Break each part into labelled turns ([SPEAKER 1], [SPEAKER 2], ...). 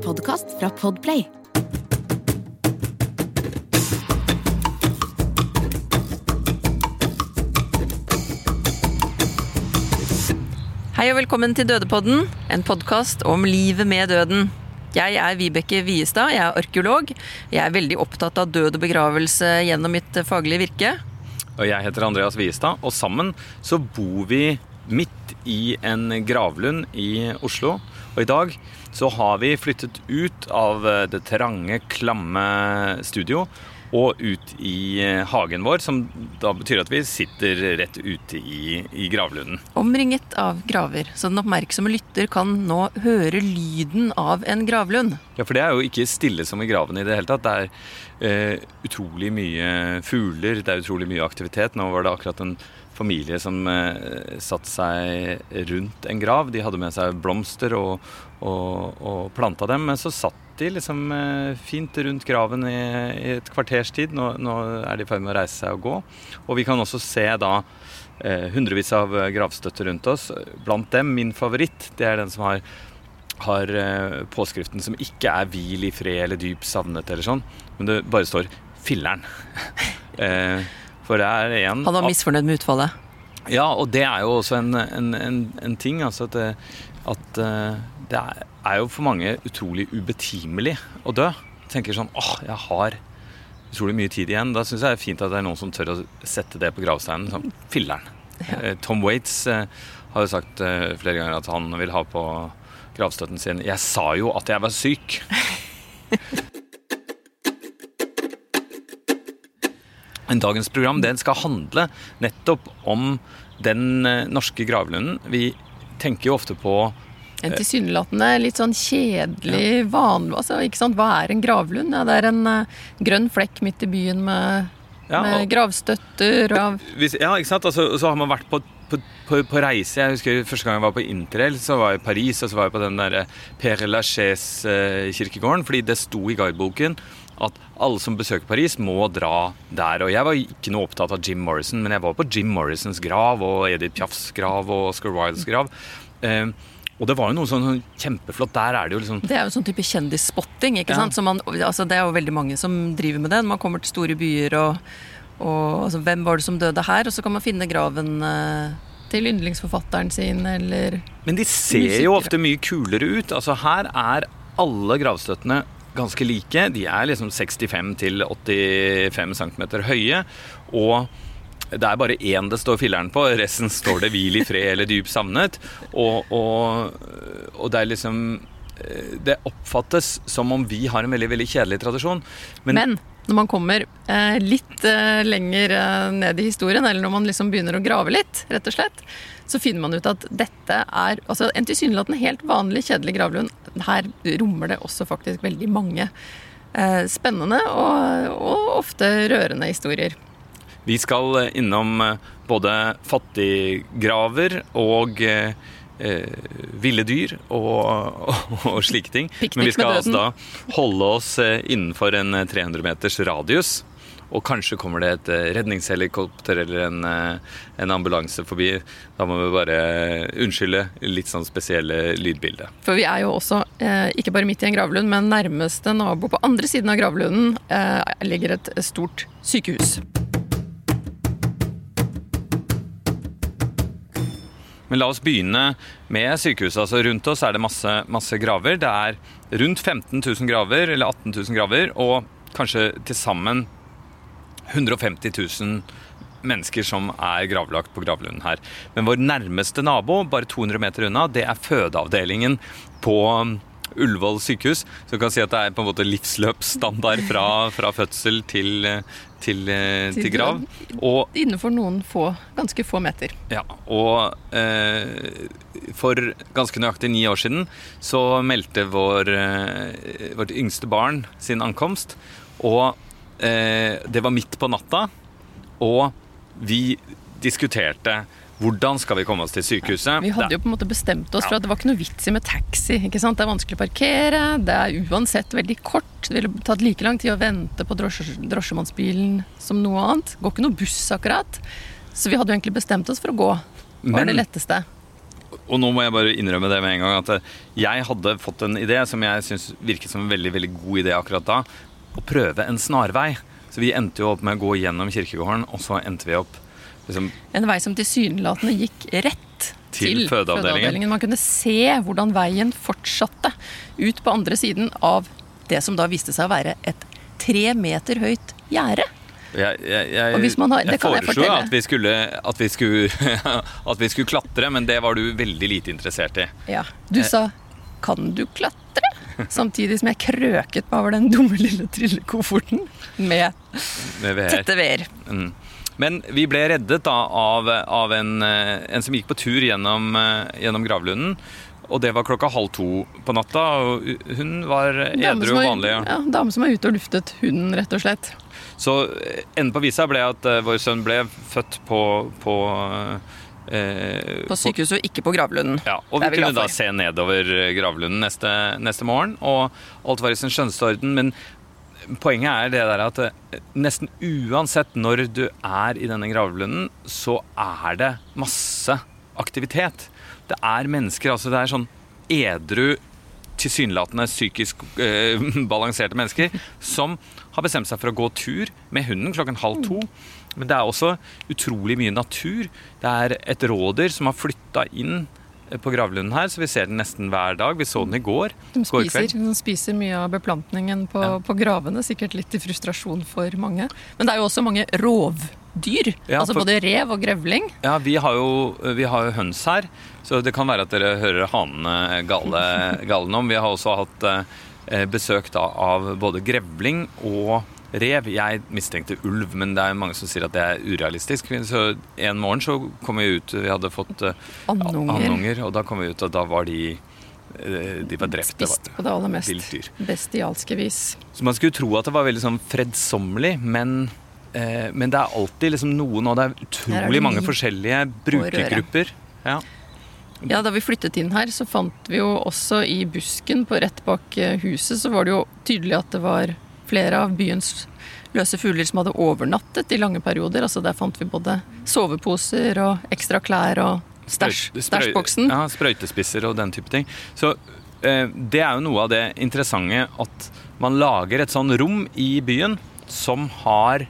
[SPEAKER 1] en podkast fra Podplay.
[SPEAKER 2] Hei og velkommen til Dødepodden, en podkast om livet med døden. Jeg er Vibeke Viestad, jeg er arkeolog. Jeg er veldig opptatt av død og begravelse gjennom mitt faglige virke.
[SPEAKER 3] Og jeg heter Andreas Viestad, og sammen så bor vi midt i en gravlund i Oslo. Og i dag så har vi flyttet ut av det trange, klamme studio og ut i hagen vår, som da betyr at vi sitter rett ute i, i gravlunden.
[SPEAKER 2] Omringet av graver, så den oppmerksomme lytter kan nå høre lyden av en gravlund.
[SPEAKER 3] Ja, for det er jo ikke stille som i graven i det hele tatt. Det er eh, utrolig mye fugler, det er utrolig mye aktivitet. Nå var det akkurat en familie som eh, satte seg rundt en grav. De hadde med seg blomster og, og, og planta dem, men så satt de liksom eh, fint rundt graven i, i et kvarters tid. Nå, nå er de i ferd med å reise seg og gå. Og vi kan også se da eh, hundrevis av gravstøtter rundt oss. Blant dem min favoritt, det er den som har har eh, påskriften som ikke er 'hvil i fred' eller 'dyp savnet' eller sånn, men det bare står 'filleren'. eh, for det er en
[SPEAKER 2] Han var misfornøyd med utfallet.
[SPEAKER 3] Ja, og det er jo også en, en, en, en ting. Altså at, det, at eh, det er, jo for mange utrolig ubetimelig å dø. Jeg tenker sånn åh, jeg har utrolig mye tid igjen. Da syns jeg det er fint at det er noen som tør å sette det på gravsteinen. Sånn, filler'n. Ja. Eh, Tom Waits eh, har jo sagt flere ganger at han vil ha på gravstøtten sin 'Jeg sa jo at jeg var syk'. dagens program den skal handle nettopp om den norske gravlunden. Vi tenker jo ofte på
[SPEAKER 2] En tilsynelatende litt sånn kjedelig, vanlig altså, ikke sant? Hva er en gravlund? Ja, det er en uh, grønn flekk midt i byen med, ja, med gravstøtter og
[SPEAKER 3] hvis, Ja, ikke sant. Altså, så har man vært på på, på, på, reise. Jeg husker Første gang jeg var på interrail, så var jeg i Paris, og så var jeg på den der Père Lachaise-kirkegården, fordi det sto i guideboken at alle som besøker Paris, må dra der. Og jeg var ikke noe opptatt av Jim Morrison, men jeg var på Jim Morrisons grav og Edith Piafs grav og Oscar Wildes grav. Eh, og det var jo noe sånn kjempeflott. Der er det jo liksom
[SPEAKER 2] Det er jo sånn type kjendisspotting, ikke ja. sant. Man, altså, det er jo veldig mange som driver med det. Når man kommer til store byer og og altså, hvem var det som døde her? Og så kan man finne graven eh, til yndlingsforfatteren sin, eller
[SPEAKER 3] Men de ser musikere. jo ofte mye kulere ut. Altså her er alle gravstøttene ganske like. De er liksom 65 til 85 cm høye. Og det er bare én det står filleren på, resten står det 'hvil i fred' eller 'dyp savnet'. Og, og, og det er liksom eh, Det oppfattes som om vi har en veldig veldig kjedelig tradisjon.
[SPEAKER 2] Men, Men når man kommer eh, litt eh, lenger eh, ned i historien, eller når man liksom begynner å grave litt, rett og slett, så finner man ut at dette er altså, en tilsynelatende helt vanlig, kjedelig gravlund. Her rommer det også faktisk veldig mange spennende og, og, ofte rørende historier.
[SPEAKER 3] Vi skal innom både fattiggraver og eh, eh, ville dyr og, og, og, slike ting. Men vi skal altså da holde oss eh, innenfor en 300 eh, meters radius. Og kanskje kommer det et eh, redningshelikopter eller en, en, ambulanse forbi. Da må vi bare unnskylde litt sånn spesielle lydbilder.
[SPEAKER 2] For vi er jo også ikke bare midt i en gravlund, men nærmeste nabo på andre siden av gravlunden ligger et stort sykehus.
[SPEAKER 3] Men la oss begynne med sykehuset. Altså rundt oss er det masse, masse graver. Det er rundt 15 000 graver, eller 18 000 graver, og kanskje til sammen 150 000 mennesker som er gravlagt på gravlunden her. Men vår nærmeste nabo, bare 200 meter unna, det er fødeavdelingen på Ullevål sykehus. Så du kan si at det er på en måte livsløpsstandard fra, fra fødsel til, til, til, til grav.
[SPEAKER 2] Og, innenfor noen få, ganske få meter.
[SPEAKER 3] Ja, og eh, for ganske nøyaktig ni år siden så meldte vår, eh, vårt yngste barn sin ankomst. Og eh, det var midt på natta, og vi diskuterte hvordan skal vi komme oss til sykehuset?
[SPEAKER 2] Vi hadde jo på en måte bestemt oss for at det var ikke noe vits i med taxi. ikke sant? Det er vanskelig å parkere, det er uansett veldig kort. Det ville tatt like lang tid å vente på drosje, drosjemannsbilen som noe annet. Går ikke noe buss, akkurat. Så vi hadde jo egentlig bestemt oss for å gå. Det var Men, det letteste.
[SPEAKER 3] og nå må jeg bare innrømme det med en gang, at eh, jeg hadde fått en idé som jeg syns virket som en veldig veldig god idé akkurat da. Å prøve en snarvei. Så vi endte jo opp med å gå gjennom kirkegården, og så endte vi opp liksom,
[SPEAKER 2] En vei som tilsynelatende gikk rett
[SPEAKER 3] Til fødeavdelingen.
[SPEAKER 2] Man kunne se hvordan veien fortsatte ut på andre siden av det som da viste seg å være et tre meter høyt gjerde.
[SPEAKER 3] Jeg, jeg, jeg,
[SPEAKER 2] har-
[SPEAKER 3] jeg foreslo at vi, skulle, at, vi skulle, at vi skulle klatre, men det var du veldig lite interessert i.
[SPEAKER 2] Ja. Du sa 'kan du klatre?' Samtidig som jeg krøket meg over den dumme lille trillekofferten med
[SPEAKER 3] Med VR.
[SPEAKER 2] tette veer.
[SPEAKER 3] Mm. Men vi ble reddet da av, av en, eh, en som gikk på tur gjennom, eh, gjennom gravlunden. Og det var klokka halv to på natta, og hun var edru og vanlig. Ja.
[SPEAKER 2] Dame som er ute og luftet hunden, rett og slett.
[SPEAKER 3] Så eh, enden på visa ble at uh, vår sønn ble født på, på eh,
[SPEAKER 2] På sykehuset og ikke på gravlunden.
[SPEAKER 3] Ja, og vi
[SPEAKER 2] vi
[SPEAKER 3] kunne da se nedover gravlunden neste, neste morgen, og alt var i sin skjønneste orden. Men poenget er det der at eh, nesten uansett når du er i denne gravlunden, så er det masse aktivitet. Det er mennesker, altså det er sånn edru, tilsynelatende psykisk eh, balanserte mennesker som har bestemt seg for å gå tur med hunden klokken halv to. Men det er også utrolig mye natur. Det er et rådyr som har flytta inn på gravlunden her, så vi ser den nesten hver dag. Vi så den i går.
[SPEAKER 2] De spiser, de spiser mye av beplantningen på,
[SPEAKER 3] Ja.
[SPEAKER 2] på gravene, sikkert litt til frustrasjon for mange. Men det er jo også mange rovdyr.
[SPEAKER 3] Ja,
[SPEAKER 2] altså
[SPEAKER 3] for-
[SPEAKER 2] både rev og grevling.
[SPEAKER 3] Ja, vi har, jo, vi har jo høns her, så det kan være at dere hører hanene gale, gale om. Vi har også hatt eh, besøk da, av både grevling og rev. Jeg mistenkte ulv, men det er mange som sier at det er urealistisk. Så en morgen så kom vi ut, vi hadde fått uh,
[SPEAKER 2] Andunger.
[SPEAKER 3] og da kom vi ut, og da var de eh, de var drept.
[SPEAKER 2] Spist på det aller mest bestialske vis.
[SPEAKER 3] Så man skulle tro at det var veldig sånn fredsommelig, men, eh, men det er alltid liksom noen, og det er
[SPEAKER 2] er
[SPEAKER 3] utrolig
[SPEAKER 2] det
[SPEAKER 3] mange forskjellige brukergrupper. Ja.
[SPEAKER 2] Ja, Da vi flyttet inn her, så fant vi jo også i busken på rett bak eh, huset, så var det jo tydelig at det var flere av byens løse fugler som hadde overnattet i lange perioder. Altså Der fant vi både soveposer og ekstra klær og stæsjboksen.
[SPEAKER 3] Ja, sprøytespisser og den type ting. Så eh, det er jo noe av det interessante at man lager et sånn rom i byen som har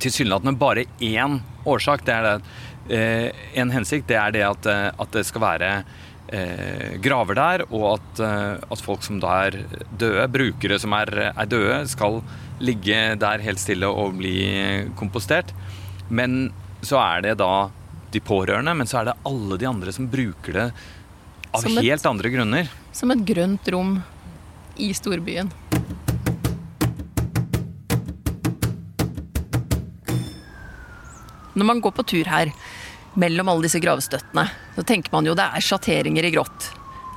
[SPEAKER 3] tilsynelatende bare én årsak. Det er det, eh, en hensikt. Det er det at, eh, at det skal være eh, graver der, og at, eh, at folk som da er døde, brukere som er, er døde, skal ligge der helt stille og bli kompostert. Men så er det da de pårørende, men så er det alle de andre som bruker det av
[SPEAKER 2] et-
[SPEAKER 3] helt andre grunner.
[SPEAKER 2] Som et grønt rom i storbyen. Når man går på tur her, mellom alle disse gravstøttene, så tenker man jo det er sjatteringer i grått.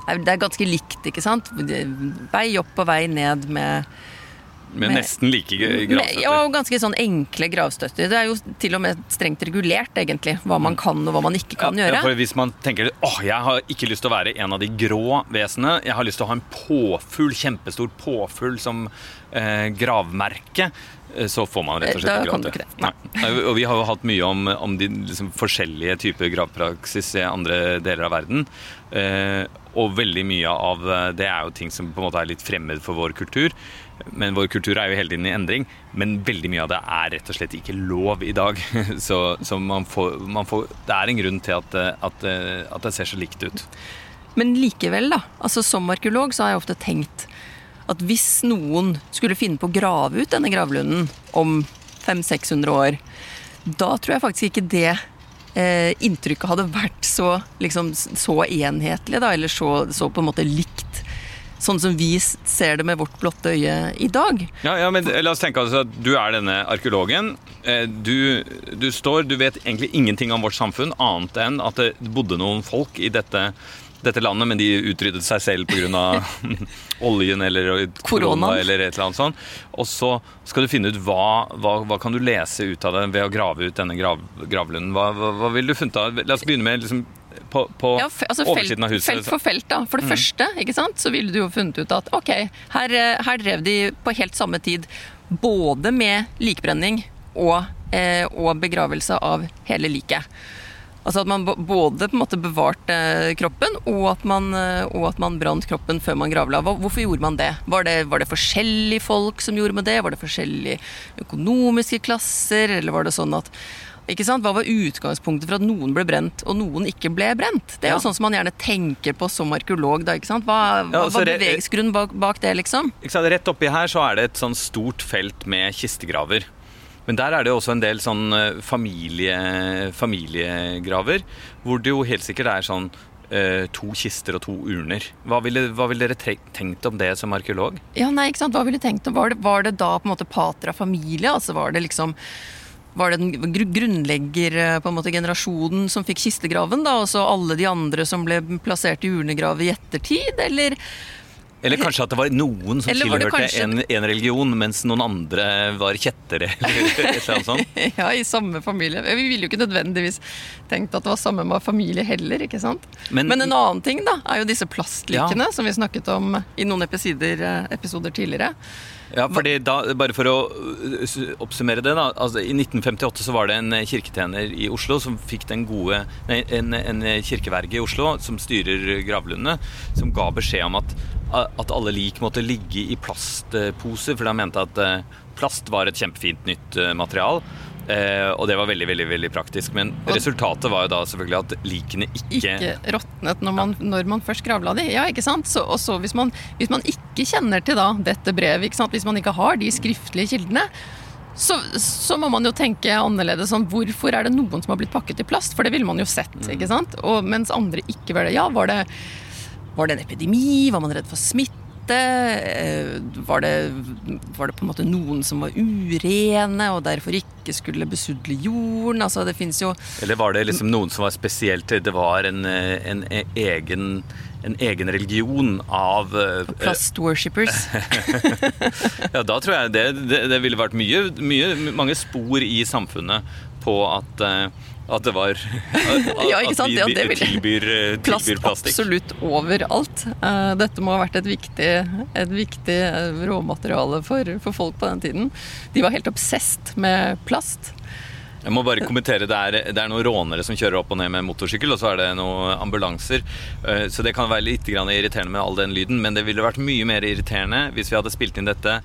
[SPEAKER 2] Det er- ganske likt, ikke sant? Vei opp og vei ned med
[SPEAKER 3] Med
[SPEAKER 2] Med-
[SPEAKER 3] nesten like gravstøtter.
[SPEAKER 2] ja, og ganske sånn enkle gravstøtter. Det er jo til og med strengt regulert, egentlig, hva man kan og hva man ikke kan.
[SPEAKER 3] Ja,
[SPEAKER 2] gjøre.
[SPEAKER 3] for hvis man tenker åh, jeg har ikke lyst til å være en av de grå vesenene, jeg har lyst til å ha en påfugl, kjempestor påfugl som eh, gravmerke, eh, så får man rett og slett
[SPEAKER 2] Da
[SPEAKER 3] ikke lov til.
[SPEAKER 2] det. Nei.
[SPEAKER 3] Nei, Og vi har jo hatt mye om, om de liksom, forskjellige typer gravpraksis i andre deler av verden. Eh, og veldig mye av eh, det er jo ting som på en måte er litt fremmed for vår kultur. Men vår kultur er jo hele tiden i endring. Men veldig mye av det er rett og slett ikke lov i dag. Så, så man får, man får Det er en grunn til at, eh, at, eh, at det ser så likt ut.
[SPEAKER 2] Men likevel, da. Altså Som arkeolog så har jeg ofte tenkt at hvis noen skulle finne på å grave ut denne gravlunden om 500-600 år, da tror jeg faktisk ikke det eh, inntrykket hadde vært så, liksom, så enhetlig, da, eller så, så på en måte likt. Sånn som vi ser det med vårt blotte øye i dag.
[SPEAKER 3] Ja, ja, men La oss tenke altså at du er denne arkeologen. Eh, Du, du står, du vet egentlig ingenting om vårt samfunn, annet enn at det bodde noen folk i dette, dette landet, men de utryddet seg selv pga. oljen eller korona eller et eller annet sånt. Og så skal du finne ut hva, hva, hva kan du lese ut av det ved å grave ut denne grav, gravlunden. Hva, hva, hva vil du funnet av? La oss begynne med liksom på, på
[SPEAKER 2] Ja, altså
[SPEAKER 3] oversiden av huset.
[SPEAKER 2] felt for felt, da. For det første, ikke sant, så ville du jo funnet ut at ok, her, eh, her drev de på helt samme tid både med likbrenning og, eh, og begravelse av hele liket. Altså at man både på en måte bevarte kroppen, og at man, og at man brant kroppen før man gravla. Hvorfor gjorde man det? Var, det? var det forskjellige folk som gjorde med det? Var det forskjellige økonomiske klasser? Eller var det sånn at ikke sant? Hva var utgangspunktet for at noen ble brent, og noen ikke ble brent? Det er jo sånn som man gjerne tenker på som arkeolog. Da, ikke sant? Hva, ja, hva var bevegelgsgrunnen bak, bak, det, liksom?
[SPEAKER 3] Rett oppi her så er det et sånn stort felt med kistegraver. Men der er det også en del sånn eh, familie, familiegraver, hvor det jo helt sikkert er sånn eh, to kister og to urner. Hva ville, hva ville, dere tenkt om det som arkeolog?
[SPEAKER 2] Ja, nei, ikke sant? Hva ville tenkt om? Var det, var det da på en måte pater av familie? Altså var det liksom var det den måte, generasjonen som fikk kistegraven, da, og så alle de andre som ble plassert i urnegrav i ettertid, eller
[SPEAKER 3] eller kanskje at det var noen som tilhørte kanskje... en, en, religion, mens noen andre var kjettere, eller sånt?
[SPEAKER 2] ja, i samme familie. Vi ville jo ikke nødvendigvis tenkt at det var samme familie heller, ikke sant. Men, Men en annen ting da, er jo disse plastlikene, ja. som vi snakket om i noen episoder, eh, episoder tidligere.
[SPEAKER 3] Ja, fordi da, Bare for å uh, oppsummere det. da, altså I 1958 så var det en kirketjener i Oslo som fikk den gode, nei, en, en kirkeverge i Oslo som styrer gravlundene, som ga beskjed om at, at alle lik måtte ligge i plastposer, for de mente at plast var et kjempefint nytt material. Eh, og det var veldig veldig, veldig praktisk. Men og resultatet var jo da selvfølgelig at likene ikke
[SPEAKER 2] Ikke råtnet når man, ja. når man først gravla de. Ja, ikke sant? Så, og så hvis man, hvis man ikke kjenner til da dette brevet, ikke sant? hvis man ikke har de skriftlige kildene, så, så, må man jo tenke annerledes sånn Hvorfor er det noen som har blitt pakket i plast? For det ville man jo sett. Mm. ikke sant? Og mens andre ikke var det. Ja, var det, var det en epidemi? Var man redd for smitte? Eh, var det, var det, på en måte noen som var urene og derfor ikke skulle besudle jorden? Altså, det fins jo
[SPEAKER 3] Eller var det liksom noen som var spesielt Det var en, en egen en egen religion av
[SPEAKER 2] Plast Plastworshippers.
[SPEAKER 3] ja, da tror jeg det, det, det ville vært mye, mye, mange spor i samfunnet på at at det var At,
[SPEAKER 2] ja, sant?
[SPEAKER 3] vi,
[SPEAKER 2] ja,
[SPEAKER 3] tilbyr,
[SPEAKER 2] eh, tilbyr plast absolutt overalt. Eh, dette må ha vært et viktig, et viktig eh, råmateriale for, for, folk på den tiden. De var helt obsesst med plast.
[SPEAKER 3] Jeg må bare kommentere, det er, det er, noen rånere som kjører opp og ned med motorsykkel, og så er det noen ambulanser. Så det kan være litt irriterende med all den lyden, men det ville vært mye mer irriterende hvis vi hadde spilt inn dette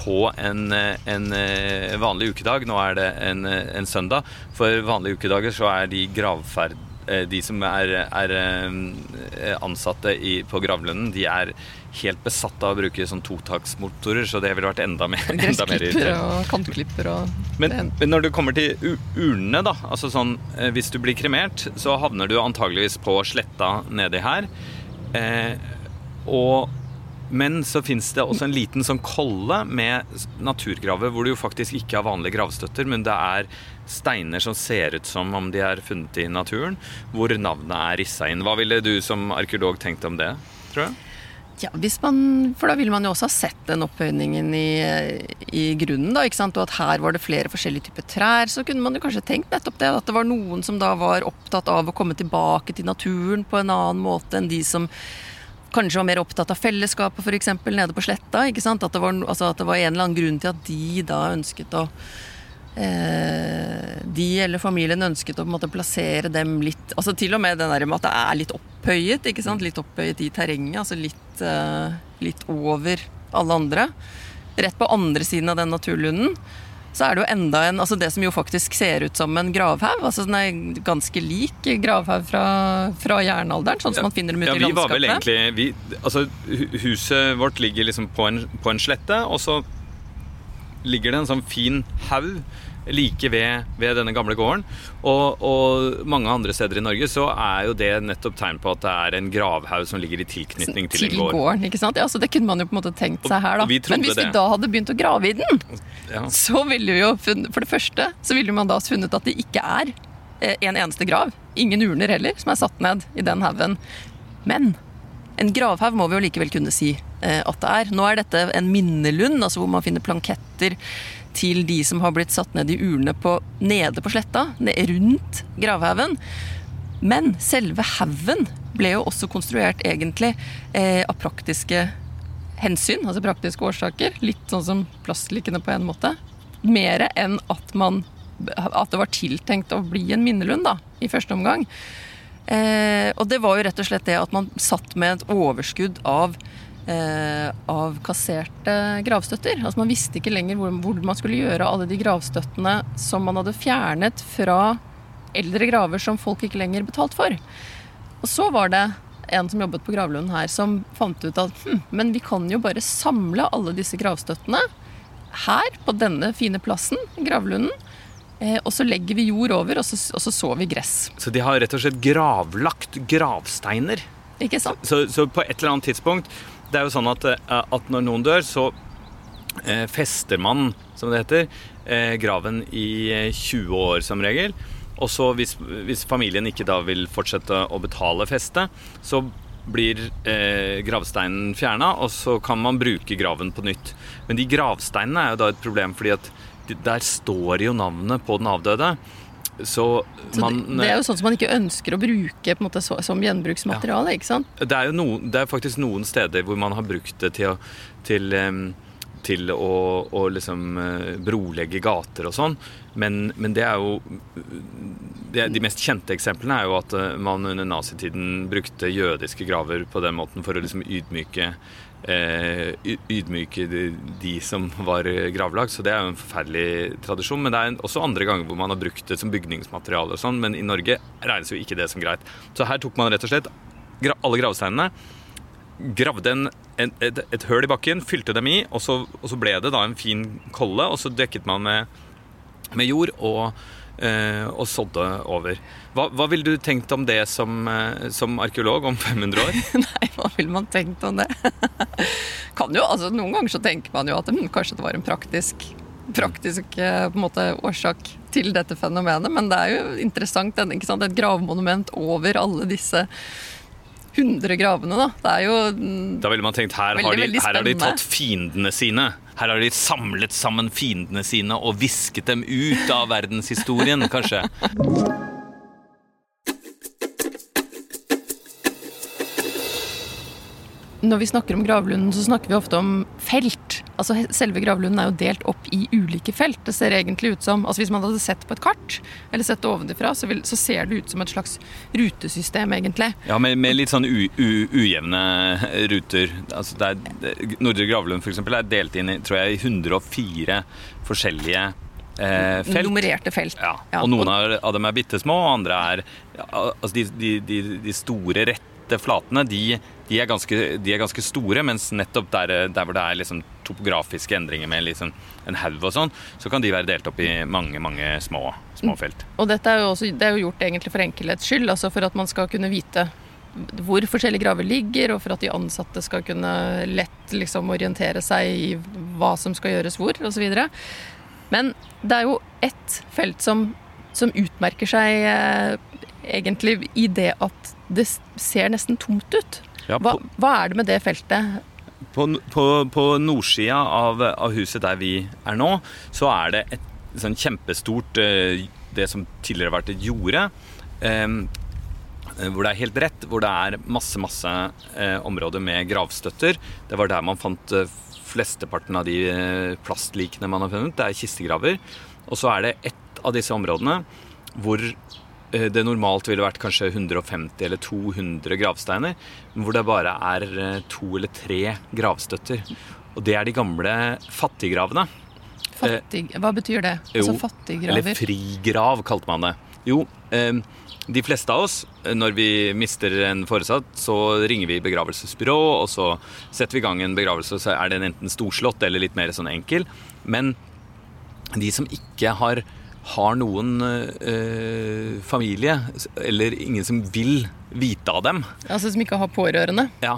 [SPEAKER 3] på en, en, eh, vanlig ukedag. Nå er det en, en, søndag. For vanlige ukedager så er de gravferd... Eh, de som er, er eh, ansatte i, på gravlønnen, de er helt besatt av å bruke sånn totaktsmotorer, så det ville vært enda mer,
[SPEAKER 2] Gressklipper og kantklipper og
[SPEAKER 3] men, men, når du kommer til urnene, da, altså sånn Hvis du blir kremert, så havner du antageligvis på sletta nedi her. Eh, og men så fins det også en liten sånn kolle med naturgraver hvor det jo faktisk ikke er vanlige gravstøtter, men det er steiner som ser ut som om de er funnet i naturen, hvor navnet er rissa inn. Hva ville du som arkeolog tenkt om det, tror jeg?
[SPEAKER 2] Ja, man, for da ville man jo også ha sett den opphøyningen i, i grunnen. da, ikke sant? Og at her var det flere forskjellige typer trær. Så kunne man jo kanskje tenkt nettopp det. At det var noen som da var opptatt av å komme tilbake til naturen på en annen måte enn de som kanskje var mer opptatt av fellesskapet f.eks. nede på sletta. ikke sant? At det, var, altså at det, var, en eller annen grunn til at de da ønsket å eh, De eller familien ønsket å på en måte plassere dem litt altså Til og med den der med at det er litt opphøyet. ikke sant? Litt opphøyet i terrenget. altså litt, eh, litt over alle andre. Rett på andre siden av den naturlunden så er det jo enda en altså Det som jo faktisk ser ut som en gravhaug. altså Den er ganske lik gravhaug fra, fra jernalderen, sånn som ja, man finner dem ute ja, i landskapet. Vi Var vel egentlig,
[SPEAKER 3] vi, altså, huset vårt ligger liksom på en, på en slette, og så ligger det en sånn fin haug like ved, ved, denne gamle gården. Og, og, mange andre steder i Norge så er jo det nettopp tegn på at det er en gravhaug som ligger i tilknytning til, til en gård.
[SPEAKER 2] Gården, ikke sant? Ja, så Det kunne man jo på en måte tenkt seg her, da. Men hvis det. vi da hadde begynt å grave i den, ja. så ville vi jo funnet For det første så ville man da funnet at det ikke er eh, en eneste grav. Ingen urner heller, som er satt ned i den haugen. Men en gravhaug må vi jo likevel kunne si eh, at det er. Nå er dette en minnelund, altså hvor man finner planketter til de som har blitt satt ned i urne på, nede på sletta, rundt gravhaugen. Men selve haugen ble jo også konstruert egentlig eh, av praktiske hensyn, altså praktiske årsaker. Litt sånn som plastlikene på en måte. Mer enn at man at det var tiltenkt å bli en minnelund da, i første omgang. Eh, og det var jo rett og slett det at man satt med et overskudd av eh, av kasserte gravstøtter. Altså Man visste ikke lenger hvor, hvor, man skulle gjøre alle de gravstøttene som man hadde fjernet fra eldre graver som folk ikke lenger betalt for. Og så var det en som jobbet på gravlunden her, som fant ut at hm, men vi kan jo bare samle alle disse gravstøttene her, på denne fine plassen, gravlunden. Eh, og så legger vi jord over, og så, og så sår vi gress.
[SPEAKER 3] Så de har rett og slett gravlagt gravsteiner?
[SPEAKER 2] Ikke sant?
[SPEAKER 3] Så, så, på et eller annet tidspunkt Det er jo sånn at, eh, at når noen dør, så eh, fester man, som det heter, eh, graven i 20 eh, år som regel. Og så hvis, hvis, familien ikke da vil fortsette å betale festet, så blir eh, gravsteinen fjerna, og så kan man bruke graven på nytt. Men de gravsteinene er jo da et problem, fordi at der står jo navnet på den avdøde. Så, man,
[SPEAKER 2] det, det, er jo sånn som man ikke ønsker å bruke måte, som gjenbruksmateriale, ja. ikke sant?
[SPEAKER 3] Det er no, det er faktisk noen steder hvor man har brukt det til, til um, til å, å liksom uh, brolegge gater og sånn. Men, men, det er jo det, De mest kjente eksemplene er jo at uh, man under nazitiden brukte jødiske graver på den måten for å liksom ydmyke ydmyke de, som var gravlag. Så det er jo en forferdelig tradisjon. Men det er også andre ganger hvor man har brukt det som bygningsmateriale og sånn. Men i Norge regnes jo ikke det som greit. Så her tok man rett og slett alle gravsteinene gravde en, en, et, et høl i bakken, fylte dem i, og så, og så, ble det da en fin kolle, og så dekket man med, med jord og, eh, og sådde over. Hva, hva ville du tenkt om det som, eh, som arkeolog om 500 år?
[SPEAKER 2] Nei, hva ville man tenkt om det? kan jo, altså Noen ganger så tenker man jo at hm, kanskje det var en praktisk praktisk eh, måte, årsak til dette fenomenet, men det er jo interessant. Et gravmonument over alle disse 100 gravene, da. Det er jo
[SPEAKER 3] mm, Da ville man tenkt her, veldig, har de, her har de tatt fiendene sine. Her har de samlet sammen fiendene sine og visket dem ut av verdenshistorien, kanskje.
[SPEAKER 2] Når vi snakker om gravlunden, så snakker vi ofte om felt. Altså Selve gravlunden er jo delt opp i ulike felt. Det ser egentlig ut som, altså Hvis man hadde sett på et kart, eller sett det ovenfra, så, så, ser det ut som et slags rutesystem, egentlig.
[SPEAKER 3] Ja, med, med litt sånn ujevne ruter. Altså det er, Nordre gravlund f.eks. er delt inn i tror jeg, 104 forskjellige Eh, felt.
[SPEAKER 2] Nummererte felt.
[SPEAKER 3] Ja. Og noen av dem er bitte små, og andre er altså de, de, de, de, store, rette flatene, de, er ganske, de, er ganske, store, mens nettopp der, der hvor det er liksom topografiske endringer med liksom en haug og sånn, så kan de være delt opp i mange mange små, små mm. felt.
[SPEAKER 2] Og dette er jo, også, det er jo gjort egentlig for enkelhets skyld, altså for at man skal kunne vite hvor forskjellige graver ligger, og for at de ansatte skal kunne lett liksom orientere seg i hva som skal gjøres hvor, osv. Men det er jo ett felt som, som utmerker seg eh, egentlig i det at det ser nesten tomt ut. Hva, hva er det med det feltet?
[SPEAKER 3] På, på, på nordsida av, av, huset der vi er nå, så er det et sånn kjempestort eh, Det som tidligere har vært et jorde. Eh, hvor det er helt rett, hvor det er masse masse eh, områder med gravstøtter. Det var der man fant flesteparten av de plastlikene man har funnet. Det er kistegraver. Og så er det ett av disse områdene hvor det normalt ville vært kanskje 150 eller 200 gravsteiner, hvor det bare er eh, to eller tre gravstøtter. Og det er de gamle fattiggravene.
[SPEAKER 2] Fattig, hva betyr det?
[SPEAKER 3] Altså fattiggraver? Eller frigrav, kalte man det. Jo, de fleste av oss, når vi mister en foresatt, så ringer vi begravelsesbyrå, og så setter vi i gang en begravelse, så er den enten storslått eller litt mer sånn enkel. Men de som ikke har har noen eh, familie, eller ingen som vil vite av dem.
[SPEAKER 2] Altså som ikke har pårørende?
[SPEAKER 3] Ja.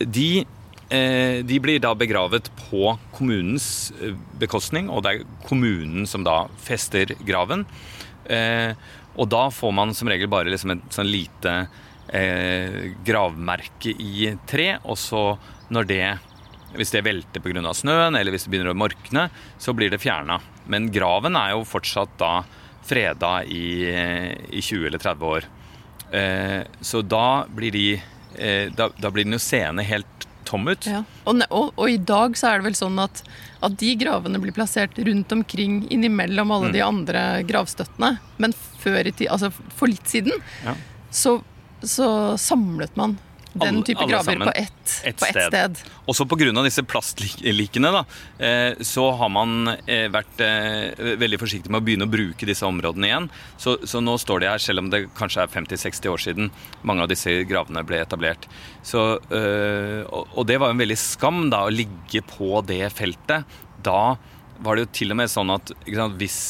[SPEAKER 3] De, eh, de, blir da begravet på kommunens eh, bekostning, og det er kommunen som da fester graven. Eh, og da får man som regel bare liksom et sånn lite eh, gravmerke i tre, og så når det hvis det velter pga. snøen, eller hvis det begynner å morkne, så blir det fjerna. Men graven er jo fortsatt da freda i, i 20 eller 30 år. Eh, så da blir, de, eh, da, da blir den jo seende helt tom ut.
[SPEAKER 2] Ja. Og, og, og i dag så er det vel sånn at, at de gravene blir plassert rundt omkring innimellom alle
[SPEAKER 3] Mm.
[SPEAKER 2] de andre gravstøttene. Men før i tid, altså for litt siden,
[SPEAKER 3] Ja.
[SPEAKER 2] så, så samlet man den
[SPEAKER 3] Alle-
[SPEAKER 2] type graver på ett,
[SPEAKER 3] et
[SPEAKER 2] sted. Et
[SPEAKER 3] sted. Også pga. disse plastlikene da, eh, så har man eh, vært eh, veldig forsiktig med å begynne å bruke disse områdene igjen. Så, så nå står de her, selv om det kanskje er 50-60 år siden mange av disse gravene ble etablert. Så, og, det var jo en veldig skam da, å ligge på det feltet. Da var det jo til og med sånn at sant, hvis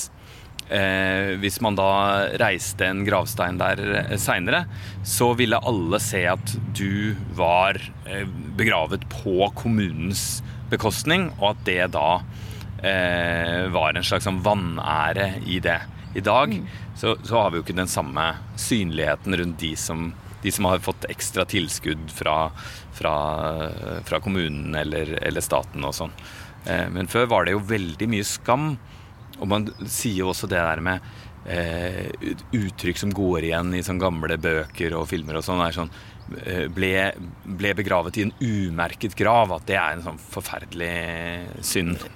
[SPEAKER 3] Eh, hvis man da reiste en gravstein der eh, seinere, så ville alle se at du var eh, begravet på kommunens bekostning, og at det da eh, var en slags sånn vanære i det. I dag så, så har vi jo ikke den samme synligheten rundt de som, de som har fått ekstra tilskudd fra, fra, fra kommunen eller, eller staten og sånn. Eh, men før var det jo veldig mye skam. Og man sier jo også det der med eh, uttrykk som går igjen i sånne gamle bøker og filmer og sånn, er sånn eh, ble, ble begravet i en umerket grav. At det er en sånn forferdelig synd.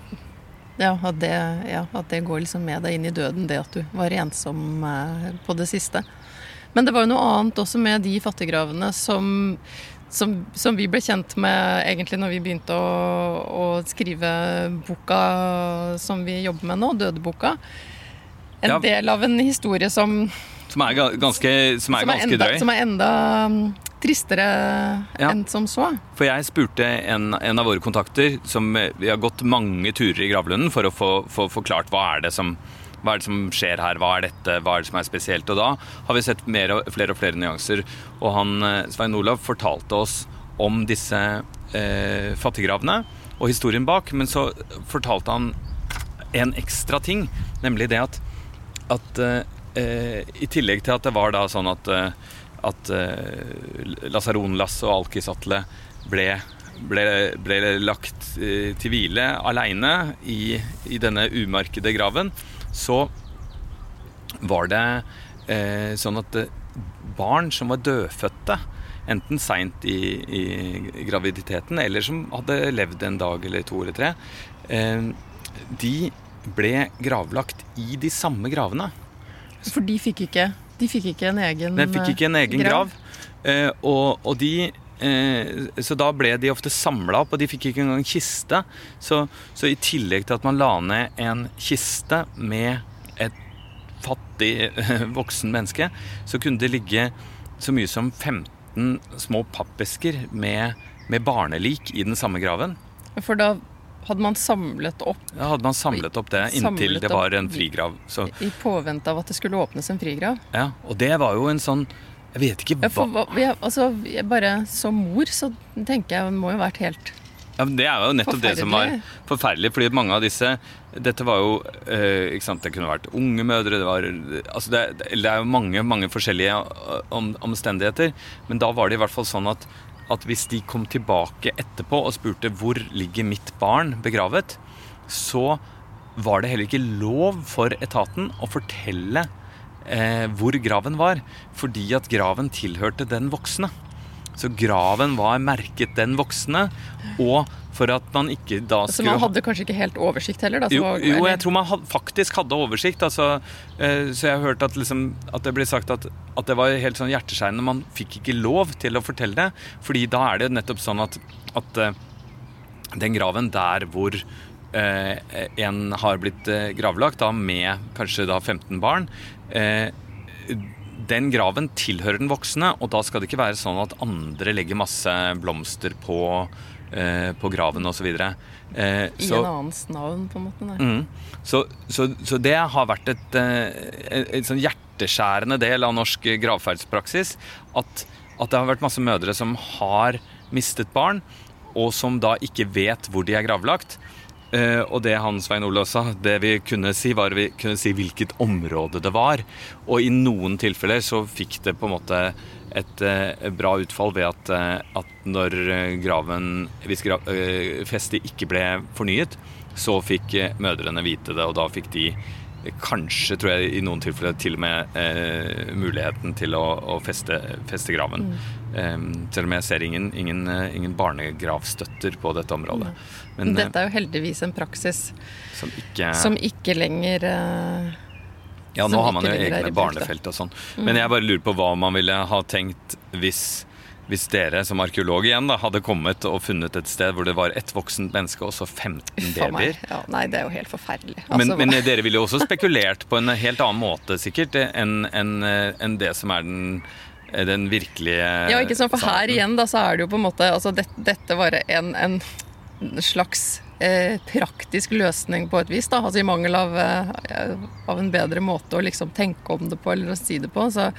[SPEAKER 2] Ja at, det, ja, at det går liksom med deg inn i døden, det at du var ensom eh, på det siste. Men det var jo noe annet også med de fattiggravene som, som, som vi ble kjent med egentlig når vi begynte å, å skrive boka som vi jobber med nå, Dødeboka. En
[SPEAKER 3] Ja.
[SPEAKER 2] del av en historie som,
[SPEAKER 3] Som er ganske, som er
[SPEAKER 2] som, er enda,
[SPEAKER 3] drøy.
[SPEAKER 2] som er enda mm, tristere
[SPEAKER 3] Ja.
[SPEAKER 2] enn som så.
[SPEAKER 3] For jeg spurte en, en av våre kontakter som eh, Vi har gått mange turer i gravlunden for å få, få forklart hva er det som hva er det som skjer her, hva er dette, hva er det som er spesielt? Og da har vi sett og, flere og flere nyanser. Og han, eh, Svein Olav fortalte oss om disse eh, fattiggravene og historien bak, men så fortalte han en ekstra ting, nemlig det at, at eh, i tillegg til at det var da sånn at, eh, at eh, Lasaron-Lasse og Alkis-Atle ble, ble, ble lagt eh, til hvile aleine i, i denne umarkede graven, så var det eh, sånn at eh, barn som var dødfødte, enten seint i, i graviditeten eller som hadde levd en dag eller to eller tre, eh, de ble gravlagt i de samme gravene.
[SPEAKER 2] For de fikk ikke, de fikk ikke en egen
[SPEAKER 3] Den fikk ikke en egen
[SPEAKER 2] grav.
[SPEAKER 3] grav. Eh, og, og de eh, Så da ble de ofte samla opp, og de fikk ikke engang kiste. Så, så i tillegg til at man la ned en kiste med et fattig eh, voksen menneske, så kunne det ligge så mye som 15 små pappesker med, med barnelik i den samme graven.
[SPEAKER 2] For da hadde man samlet opp
[SPEAKER 3] Da hadde man samlet opp det inntil det var en frigrav. Så,
[SPEAKER 2] i påvente av at det skulle åpnes en frigrav.
[SPEAKER 3] ja, og det var jo en sånn Jeg vet ikke
[SPEAKER 2] Ja, for,
[SPEAKER 3] hva
[SPEAKER 2] hva- jeg, altså, jeg bare Som mor så tenker jeg det må jo ha vært helt
[SPEAKER 3] Ja, men Det er jo nettopp det som var
[SPEAKER 2] Forferdelig.
[SPEAKER 3] forferdelig, fordi mange av disse Dette var jo eh, ikke sant, Det kunne vært unge mødre, det var altså det, det er jo mange, mange forskjellige eh, om, omstendigheter. Men da var det i hvert fall sånn at, at hvis de kom tilbake etterpå og spurte hvor ligger mitt barn begravet, så var det heller ikke lov for etaten å fortelle eh, hvor graven var, fordi at graven tilhørte den voksne. Så graven var merket den voksne, og for at man ikke da skulle Så
[SPEAKER 2] man hadde kanskje ikke helt oversikt heller? Da,
[SPEAKER 3] jo,
[SPEAKER 2] var-
[SPEAKER 3] jo, jeg tror man had, faktisk hadde oversikt. Altså, eh, så jeg har hørt at, liksom, at det ble sagt at, at det var helt sånn hjerteskjærende. Man fikk ikke lov til å fortelle det. fordi da er det nettopp sånn at, at eh, den graven der hvor en har blitt eh, gravlagt, da med kanskje da 15 barn eh, den graven tilhører den voksne, og da skal det ikke være sånn at andre legger masse blomster på, eh, på graven osv. Eh,
[SPEAKER 2] I en annens navn, på en måte.
[SPEAKER 3] Mm. Så, så, så det har vært et, eh, et, et sånn hjerteskjærende del av norsk gravferdspraksis at, at det har vært masse mødre som har mistet barn, og som da ikke vet hvor de er gravlagt. Eh, og det han Svein Olav sa, det vi kunne si, var vi kunne si hvilket område det var. Og i noen tilfeller så fikk det på en måte et eh, bra utfall ved at, eh, at når graven Hvis gra, festet ikke ble fornyet, så fikk mødrene vite det, og da fikk de kanskje, tror jeg, i noen tilfeller til og med muligheten til å, å feste, feste graven. Um, og med jeg ser ingen, ingen, ingen barnegravstøtter på dette området.
[SPEAKER 2] Men, dette er jo heldigvis en praksis
[SPEAKER 3] som ikke,
[SPEAKER 2] som ikke lenger uh,
[SPEAKER 3] Ja, nå har man jo egne barnefelt og sånn. Mm. Men jeg bare lurer på hva man ville ha tenkt hvis hvis dere som arkeolog igjen da, hadde kommet og funnet et sted hvor det var ett voksent menneske og så 15 babyer
[SPEAKER 2] ja, Nei, det er jo helt forferdelig. Altså,
[SPEAKER 3] men, men, dere ville jo også spekulert på en helt annen måte sikkert enn en, en det som er den, den virkelige
[SPEAKER 2] Ja, ikke sant, for her igjen da, så er det jo på en måte altså, det, Dette var en, en slags eh, praktisk løsning på et vis, da, altså i mangel av, eh, av en bedre måte å liksom tenke om det på eller å si det på. så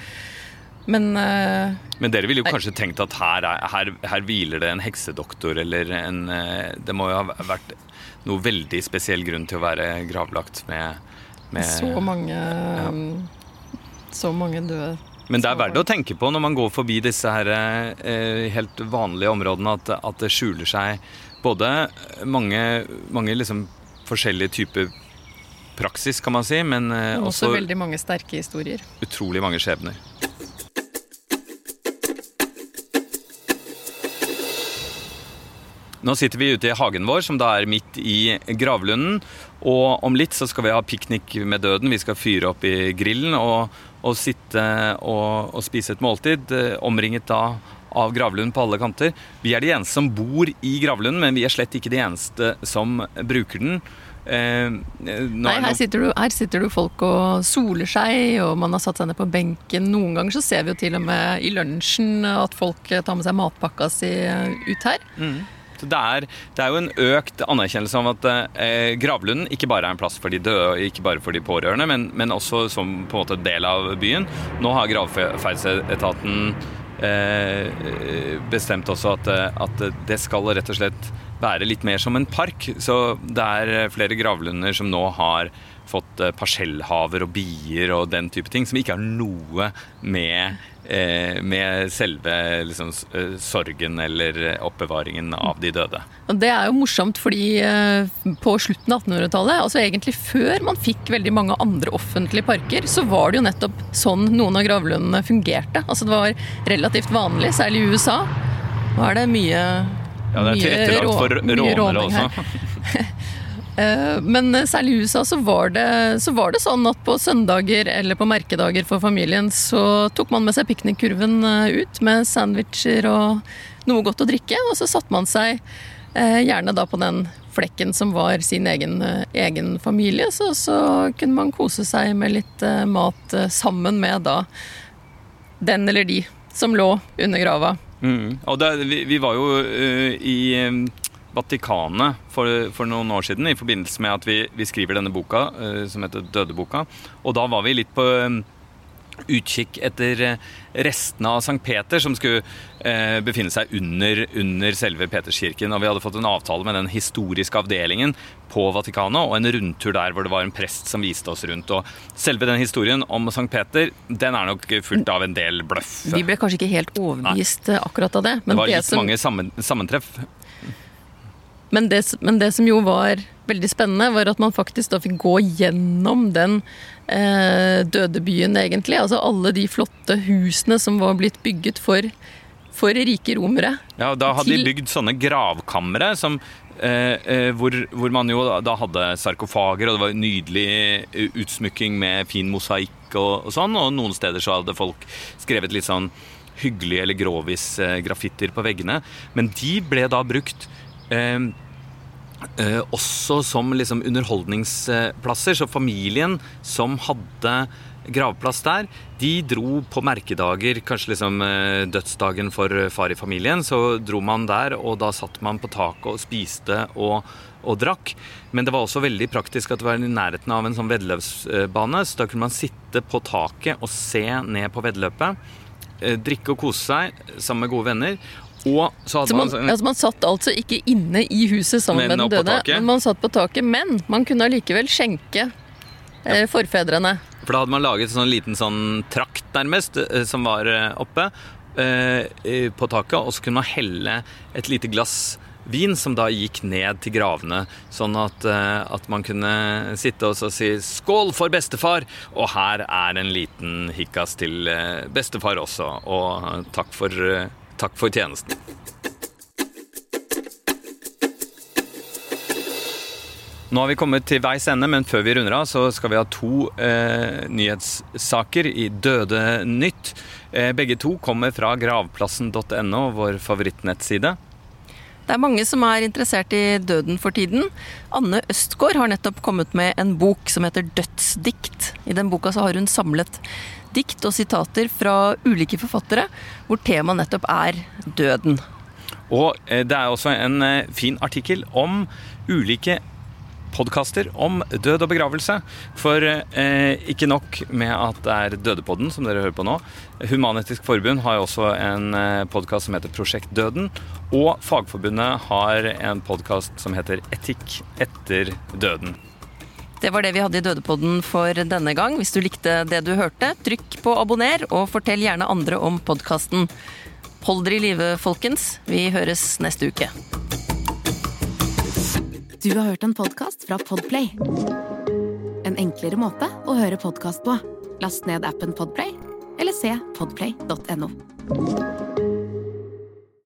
[SPEAKER 2] men uh,
[SPEAKER 3] Men dere ville jo kanskje tenkt at her, er, her, her, hviler det en heksedoktor, eller en uh, Det må jo ha vært noe veldig spesiell grunn til å være gravlagt med, med
[SPEAKER 2] Så mange ja. Så mange døde.
[SPEAKER 3] Men det er verdt å tenke på når man går forbi disse her, eh, helt vanlige områdene, at, at, det skjuler seg både mange, mange liksom forskjellige typer praksis, kan man si, men også,
[SPEAKER 2] også veldig mange sterke historier.
[SPEAKER 3] Utrolig mange skjebner. Nå sitter vi ute i hagen vår, som da er midt i gravlunden. Og om litt så skal vi ha piknik med døden. Vi skal fyre opp i grillen og, og sitte og, og, spise et måltid, eh, omringet da av gravlund på alle kanter. Vi er de eneste som bor i gravlunden, men vi er slett ikke de eneste som bruker den.
[SPEAKER 2] Eh, Nei, her sitter, du, her sitter, du, folk og soler seg, og man har satt seg ned på benken. Noen ganger så ser vi jo til og med i lunsjen at folk tar med seg matpakka si ut her. Mm.
[SPEAKER 3] Det er, det er, jo en økt anerkjennelse om at eh, gravlunden ikke bare er en plass for de døde, og ikke bare for de pårørende, men, men også som på en måte del av byen. Nå har gravferdsetaten eh, bestemt også at, at, det skal rett og slett være litt mer som en park. Så det er flere gravlunder som nå har fått eh, parsellhaver og bier og den type ting, som ikke har noe med, eh, med selve liksom, eh, sorgen eller oppbevaringen av de døde.
[SPEAKER 2] Det er jo morsomt, fordi på slutten av 1800-tallet, altså egentlig før man fikk veldig mange andre offentlige parker, så var det jo nettopp sånn noen av gravlundene fungerte. Altså det var relativt vanlig, særlig i USA. Nå er det mye
[SPEAKER 3] ja, det er tilrettelagt for rånere også.
[SPEAKER 2] Eh, men særlig i USA så var, det, så var, det, sånn at på søndager eller på merkedager for familien så tok man med seg piknikkurven eh, ut med sandwicher og noe godt å drikke, og så satte man seg eh, gjerne da på den flekken som var sin egen, egen familie, så, så, kunne man kose seg med litt mat sammen med da den eller de som lå under grava.
[SPEAKER 3] Mm. Og det, vi, vi, var jo uh, i Vatikanet for, for, noen år siden i forbindelse med at vi, vi skriver denne boka uh, som heter Dødeboka. Og da var vi litt på um, utkikk etter uh, restene av Sankt Peter, som skulle eh, befinne seg under, under, selve Peterskirken. Og vi hadde fått en avtale med den historiske avdelingen på Vatikanet og en rundtur der hvor det var en prest som viste oss rundt. Og selve den historien om Sankt Peter, den er nok fullt av en del bløff.
[SPEAKER 2] Vi ble kanskje ikke helt overbevist Nei. akkurat av det.
[SPEAKER 3] det var litt som... mange sammen, sammentreff.
[SPEAKER 2] Men det, men det, som jo var veldig spennende, var at man faktisk da fikk gå gjennom den eh, døde byen, egentlig. Altså alle de flotte husene som var blitt bygget for, for rike romere.
[SPEAKER 3] Ja, da hadde til... de bygd sånne gravkamre som eh, eh, hvor, hvor, man jo da hadde sarkofager, og det var nydelig eh, utsmykking med fin mosaikk og, og sånn. Og noen steder så hadde folk skrevet litt sånn hyggelige eller grovis-graffitier på veggene. Men de ble da brukt Eh, eh, også som liksom underholdningsplasser. Så familien som hadde gravplass der, de dro på merkedager, kanskje liksom eh, dødsdagen for far i familien. Så dro man der, og da satt man på taket og spiste og, og drakk. Men det var også veldig praktisk at det var i nærheten av en sånn veddeløpsbane. Så da kunne man sitte på taket og se ned på veddeløpet. Drikke og kose seg sammen med gode venner.
[SPEAKER 2] Og så hadde så man, man, altså man satt altså ikke inne i huset sammen med den døde, men man satt på taket. Men man kunne allikevel skjenke eh, forfedrene.
[SPEAKER 3] For da hadde man laget en sånn liten sånn trakt, nærmest, eh, som var eh, oppe eh, på taket, og så kunne man helle et lite glass vin som da gikk ned til gravene, sånn at, eh, at man kunne sitte og si 'skål for bestefar', og her er en liten hikkas til bestefar også, og takk for Takk for tjenesten. Nå har vi kommet til veis ende, men før vi runder av, så skal vi ha to eh, nyhetssaker i Døde nytt. Eh, begge to kommer fra gravplassen.no, vår favorittnettside.
[SPEAKER 2] Det er mange som er interessert i døden for tiden. Anne Østgaard har nettopp kommet med en bok som heter Dødsdikt. I den boka så har hun samlet dikt og sitater fra ulike forfattere, hvor temaet nettopp er døden.
[SPEAKER 3] Og eh, det er også en eh, fin artikkel om ulike podkaster om død og begravelse. For eh, ikke nok med at det er Dødepodden, som dere hører på nå. Human-Etisk Forbund har jo også en eh, podkast som heter Prosjekt Døden. Og Fagforbundet har en podkast som heter Etikk etter døden.
[SPEAKER 2] Det var det vi hadde i Dødepodden for denne gang. Hvis du likte det du hørte, trykk på abonner, og fortell gjerne andre om podkasten. Hold dere i live, folkens. Vi høres neste uke.
[SPEAKER 1] Du har hørt en podkast fra Podplay. En enklere måte å høre podkast på. Last ned appen Podplay, eller se podplay.no.